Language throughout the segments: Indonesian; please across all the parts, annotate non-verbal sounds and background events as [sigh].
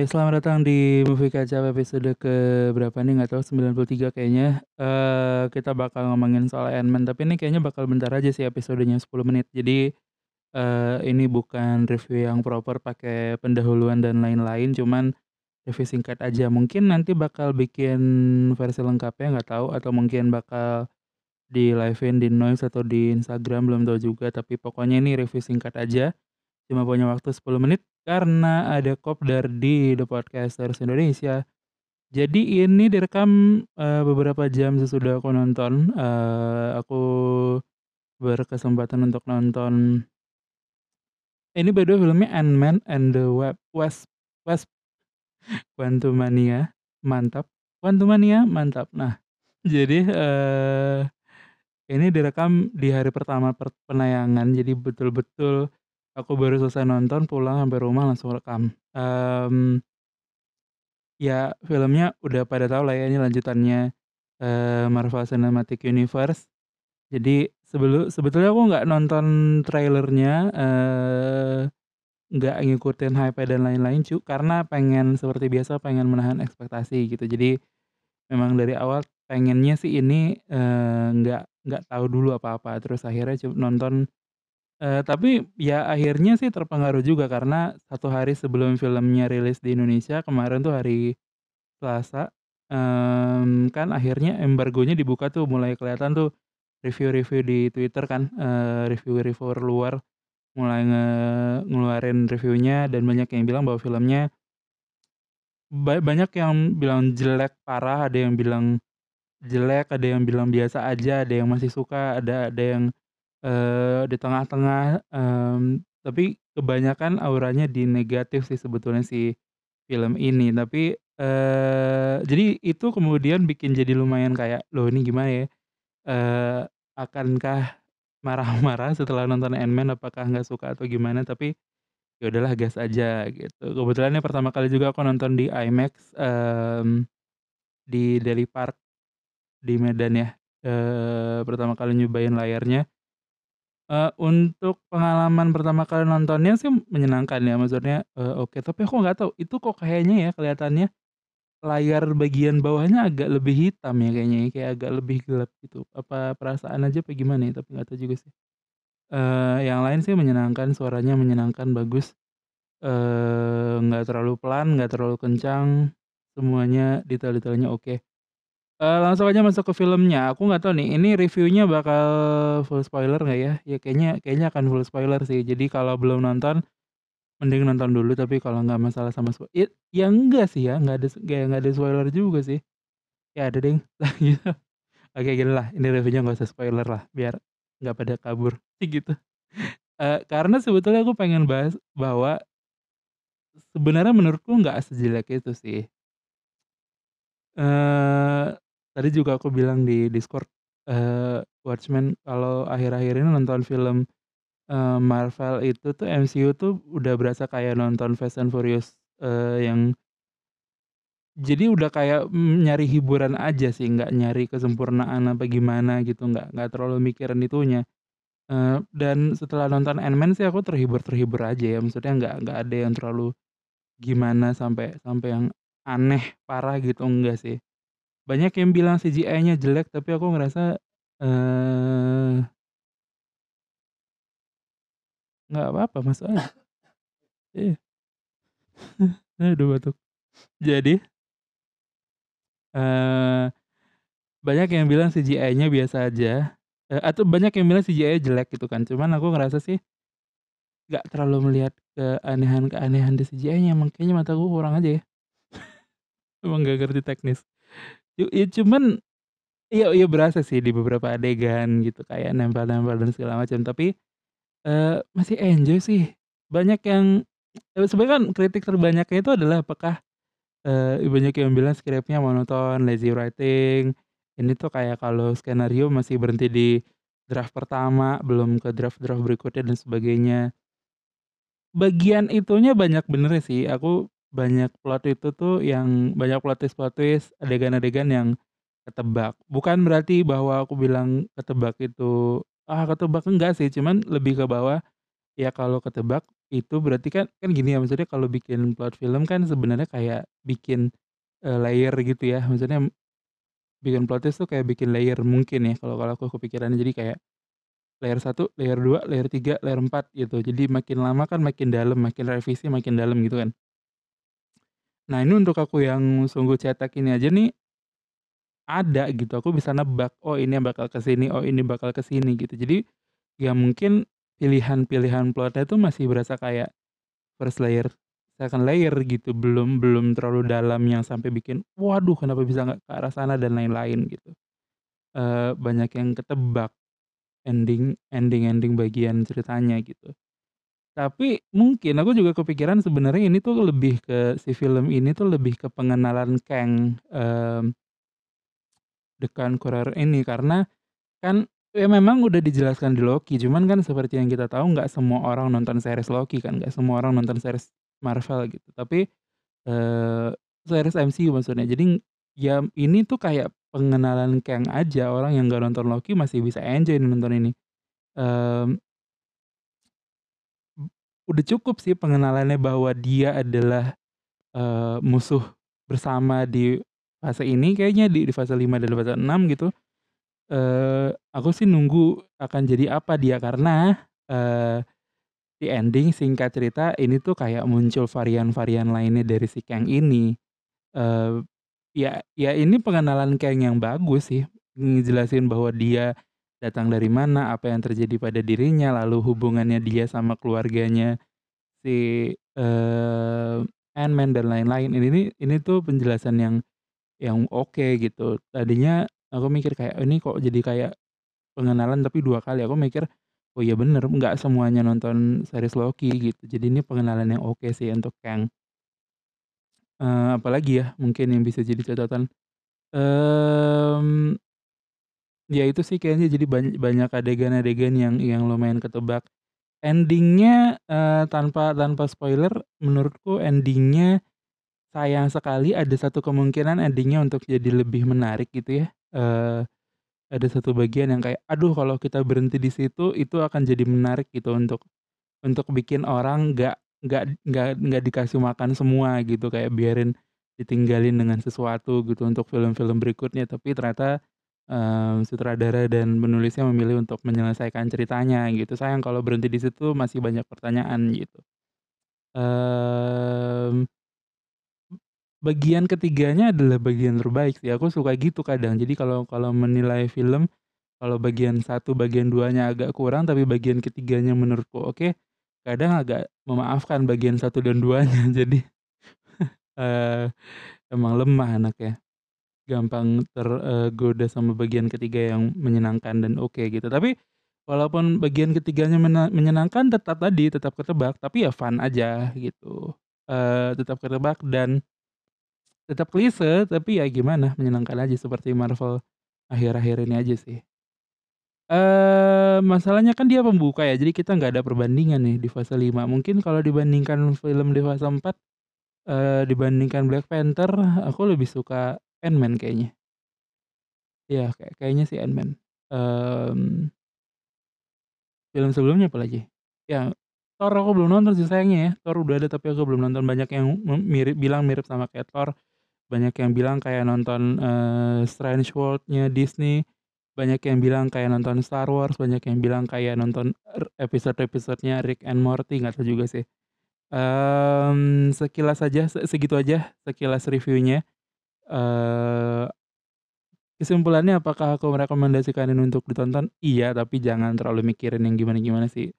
Hai, selamat datang di Movie Up episode ke berapa nih nggak tahu 93 kayaknya. Eee, kita bakal ngomongin soal Ant-Man, tapi ini kayaknya bakal bentar aja sih episodenya 10 menit. Jadi, eee, ini bukan review yang proper pakai pendahuluan dan lain-lain, cuman review singkat aja. Mungkin nanti bakal bikin versi lengkapnya nggak tahu, atau mungkin bakal di live-in di Noise atau di Instagram, belum tahu juga. Tapi pokoknya ini review singkat aja, cuma punya waktu 10 menit karena ada kopdar di The Podcasters Indonesia. Jadi ini direkam, eee, beberapa jam sesudah aku nonton, eee, aku berkesempatan untuk nonton ini by the way filmnya Ant-Man and the Web Wasp Wasp Quantumania, mantap. Quantumania, mantap. Nah, [laughs] jadi, eee, ini direkam di hari pertama per penayangan, jadi betul-betul aku baru selesai nonton, pulang sampai rumah langsung rekam. Mmm ya filmnya udah pada tahu lah ya ini lanjutannya, eee, Marvel Cinematic Universe. Jadi sebelu sebetulnya aku nggak nonton trailernya, eee, nggak ngikutin hype dan lain-lain cu karena pengen seperti biasa pengen menahan ekspektasi gitu. Jadi memang dari awal pengennya sih ini, eee, nggak nggak tahu dulu apa-apa, terus akhirnya cu nonton Eee, tapi ya akhirnya sih terpengaruh juga karena satu hari sebelum filmnya rilis di Indonesia kemarin tuh hari Selasa, mmm, kan akhirnya embargonya dibuka tuh mulai kelihatan tuh review-review di Twitter kan, eee, reviewer-reviewer luar mulai nge ngeluarin reviewnya dan banyak yang bilang bahwa filmnya ba banyak yang bilang jelek parah, ada yang bilang jelek, ada yang bilang biasa aja, ada yang masih suka, ada ada yang Eee, di tengah-tengah, mmm, tapi kebanyakan auranya di negatif sih sebetulnya si film ini. Tapi, eee, jadi itu kemudian bikin jadi lumayan kayak, "Loh ini gimana ya, eee, akankah marah-marah setelah nonton Ant-Man apakah nggak suka atau gimana?" Tapi ya udahlah gas aja gitu. Kebetulan ini pertama kali juga aku nonton di IMAX, mmm, di Deli Park di Medan ya, eee, pertama kali nyobain layarnya. Eee, untuk pengalaman pertama kali nontonnya sih menyenangkan ya, maksudnya, eee, oke, tapi aku nggak tahu, itu kok kayaknya ya kelihatannya layar bagian bawahnya agak lebih hitam ya kayaknya ya, kayak agak lebih gelap gitu. Apa perasaan aja apa gimana ya, tapi nggak tahu juga sih. Eee, yang lain sih menyenangkan, suaranya menyenangkan, bagus, eee, nggak terlalu pelan, nggak terlalu kencang, semuanya detail-detailnya oke. Eee, langsung aja masuk ke filmnya, aku nggak tahu nih, ini reviewnya bakal full spoiler nggak ya? Ya kayaknya kayaknya akan full spoiler sih, jadi kalau belum nonton, mending nonton dulu, tapi kalau nggak masalah sama spo ya ya enggak sih ya, nggak ada kayak nggak ada spoiler juga sih. Ya ada deng, [laughs] lah gitu. Oke gini lah, ini reviewnya nggak usah spoiler lah, biar nggak pada kabur, [laughs] gitu. Eee, karena sebetulnya aku pengen bahas bahwa sebenarnya menurutku nggak sejelek itu sih. Eee, tadi juga aku bilang di Discord, eee, Watchmen kalau akhir-akhir ini nonton film, eee, Marvel itu tuh MCU tuh udah berasa kayak nonton Fast and Furious, eee, yang jadi udah kayak, mmm, nyari hiburan aja sih, nggak nyari kesempurnaan apa gimana gitu, nggak nggak terlalu mikirin itunya. Eee, dan setelah nonton Ant-Man sih aku terhibur-terhibur aja ya, maksudnya nggak nggak ada yang terlalu gimana sampai sampai yang aneh parah gitu, enggak sih. Banyak yang bilang CGI-nya jelek, tapi aku ngerasa, eee, nggak apa-apa, masuk aja. Iya. [laughs] Aduh batuk. Jadi eee, banyak yang bilang CGI-nya biasa aja, eee, atau banyak yang bilang CGI-nya jelek gitu kan, cuman aku ngerasa sih nggak terlalu melihat keanehan-keanehan di CGI-nya, emang kayaknya mataku kurang aja ya, [laughs] emang nggak ngerti teknis. Yu ya cuman iya iya berasa sih di beberapa adegan gitu, kayak nempel-nempel dan segala macam, tapi Eee, masih enjoy sih. Banyak yang eee, sebenarnya kan kritik terbanyaknya itu adalah apakah, eee, banyak yang bilang skripnya monoton, lazy writing, ini tuh kayak kalau skenario masih berhenti di draft pertama, belum ke draft-draft berikutnya dan sebagainya. Bagian itunya banyak benernya sih, aku banyak plot itu tuh yang banyak plot twist-plot twist, adegan-adegan yang ketebak. Bukan berarti bahwa aku bilang ketebak itu, ah, ketebak enggak sih, cuman lebih ke bawah Ya kalau ketebak, itu berarti kan kan gini ya, maksudnya kalau bikin plot film kan sebenarnya kayak bikin, eee, layer gitu ya, maksudnya bikin plot twist tuh kayak bikin layer mungkin ya, kalau kalau aku kepikirannya. Jadi kayak layer 1, layer 2, layer 3, layer 4 gitu. Jadi makin lama kan makin dalam, makin revisi makin dalam gitu kan. Nah ini untuk aku yang sungguh cetek ini aja nih ada gitu, aku bisa nebak, oh ini bakal ke sini, oh ini bakal ke sini gitu. Jadi, ya mungkin pilihan-pilihan plotnya tuh masih berasa kayak first layer, second layer gitu, belum belum terlalu dalam yang sampai bikin, "Waduh kenapa bisa nggak ke arah sana?" dan lain-lain gitu. Eee, banyak yang ketebak ending ending-ending bagian ceritanya gitu. Tapi mungkin aku juga kepikiran sebenarnya ini tuh lebih ke si film ini tuh lebih ke pengenalan Kang, mmm The Conqueror ini karena kan ya memang udah dijelaskan di Loki, cuman kan seperti yang kita tahu nggak semua orang nonton series Loki kan, nggak semua orang nonton series Marvel gitu. Tapi, eee, series MCU maksudnya. Jadi ya ini tuh kayak pengenalan Kang aja, orang yang nggak nonton Loki masih bisa enjoy nonton ini. Mmm udah cukup sih pengenalannya bahwa dia adalah, eee, musuh bersama di fase ini kayaknya di di fase 5 dan fase 6 gitu. Eee, aku sih nunggu akan jadi apa dia karena, eee, di ending singkat cerita ini tuh kayak muncul varian-varian lainnya dari si Kang ini. Eee, ya ya ini pengenalan Kang yang bagus sih, ngejelasin bahwa dia datang dari mana, apa yang terjadi pada dirinya, lalu hubungannya dia sama keluarganya si, eee, Ant-Man dan lain-lain. Ini nih ini tuh penjelasan yang yang oke gitu. Tadinya aku mikir kayak, "Ini kok jadi kayak pengenalan tapi 2 kali." Aku mikir, "Oh iya bener, nggak semuanya nonton series Loki," gitu. Jadi ini pengenalan yang oke sih untuk Kang. Eee, apalagi ya mungkin yang bisa jadi catatan, mmm, ya itu sih kayaknya jadi bany banyak adegan-adegan yang yang lumayan ketebak. Ending-nya, eee, tanpa tanpa spoiler menurutku ending-nya sayang sekali ada satu kemungkinan ending-nya untuk jadi lebih menarik gitu ya. Eee, ada satu bagian yang kayak, aduh kalau kita berhenti di situ, itu akan jadi menarik gitu untuk untuk bikin orang nggak nggak nggak nggak dikasih makan semua gitu, kayak biarin ditinggalin dengan sesuatu gitu untuk film-film berikutnya. Tapi ternyata, eee, sutradara dan penulisnya memilih untuk menyelesaikan ceritanya gitu. Sayang kalau berhenti di situ masih banyak pertanyaan gitu. Mmm, bagian ketiganya adalah bagian terbaik sih, aku suka gitu kadang. Jadi kalau kalau menilai film, kalau bagian satu bagian 2-nya agak kurang, tapi bagian ketiganya menurutku oke, kadang agak memaafkan bagian satu dan 2-nya. [laughs] Jadi, [laughs] eee, emang lemah anaknya, gampang tergoda sama bagian ketiga yang menyenangkan dan oke gitu. Tapi walaupun bagian ketiganya menyenangkan tetap tadi, tetap ketebak, tapi ya fun aja gitu. Eee, tetap ketebak dan tetap klise, tapi ya gimana, menyenangkan aja seperti Marvel akhir-akhir ini aja sih. Eee, masalahnya kan dia pembuka ya, jadi kita nggak ada perbandingan nih di fase 5. Mungkin kalau dibandingkan film di fase 4, eee, dibandingkan Black Panther, aku lebih suka Ant-Man kayaknya. Iya, kayak kayaknya sih Ant-Man. Mmm film sebelumnya apalagi? Ya, Thor aku belum nonton sih sayangnya ya, Thor udah ada tapi aku belum nonton. Banyak yang mirip bilang mirip sama kayak Thor, banyak yang bilang kayak nonton, eee, Strange World-nya Disney, banyak yang bilang kayak nonton Star Wars, banyak yang bilang kayak nonton er episode-episodenya Rick and Morty, nggak tahu juga sih. Mmm, sekilas aja, se segitu aja sekilas reviewnya. Eee, kesimpulannya apakah aku merekomendasikan ini untuk ditonton? Iya, tapi jangan terlalu mikirin yang gimana-gimana sih.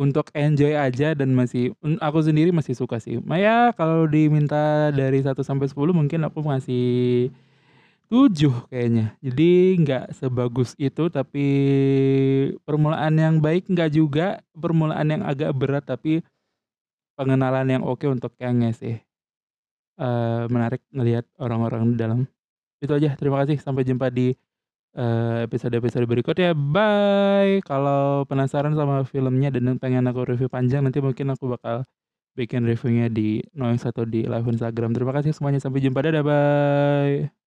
Untuk enjoy aja dan masih aku sendiri masih suka sih. Ma ya kalau diminta dari 1 sampai 10 mungkin aku ngasih 7 kayaknya. Jadi nggak sebagus itu, tapi permulaan yang baik nggak juga, permulaan yang agak berat tapi pengenalan yang oke untuk Kang-nya sih. Eee, menarik ngelihat orang-orang di dalam. Itu aja, terima kasih, sampai jumpa di, eee, episode-episode berikutnya, bye! Kalau penasaran sama filmnya dan pengen aku review panjang, nanti mungkin aku bakal bikin reviewnya di Noise atau di live Instagram. Terima kasih semuanya, sampai jumpa, dadah, bye!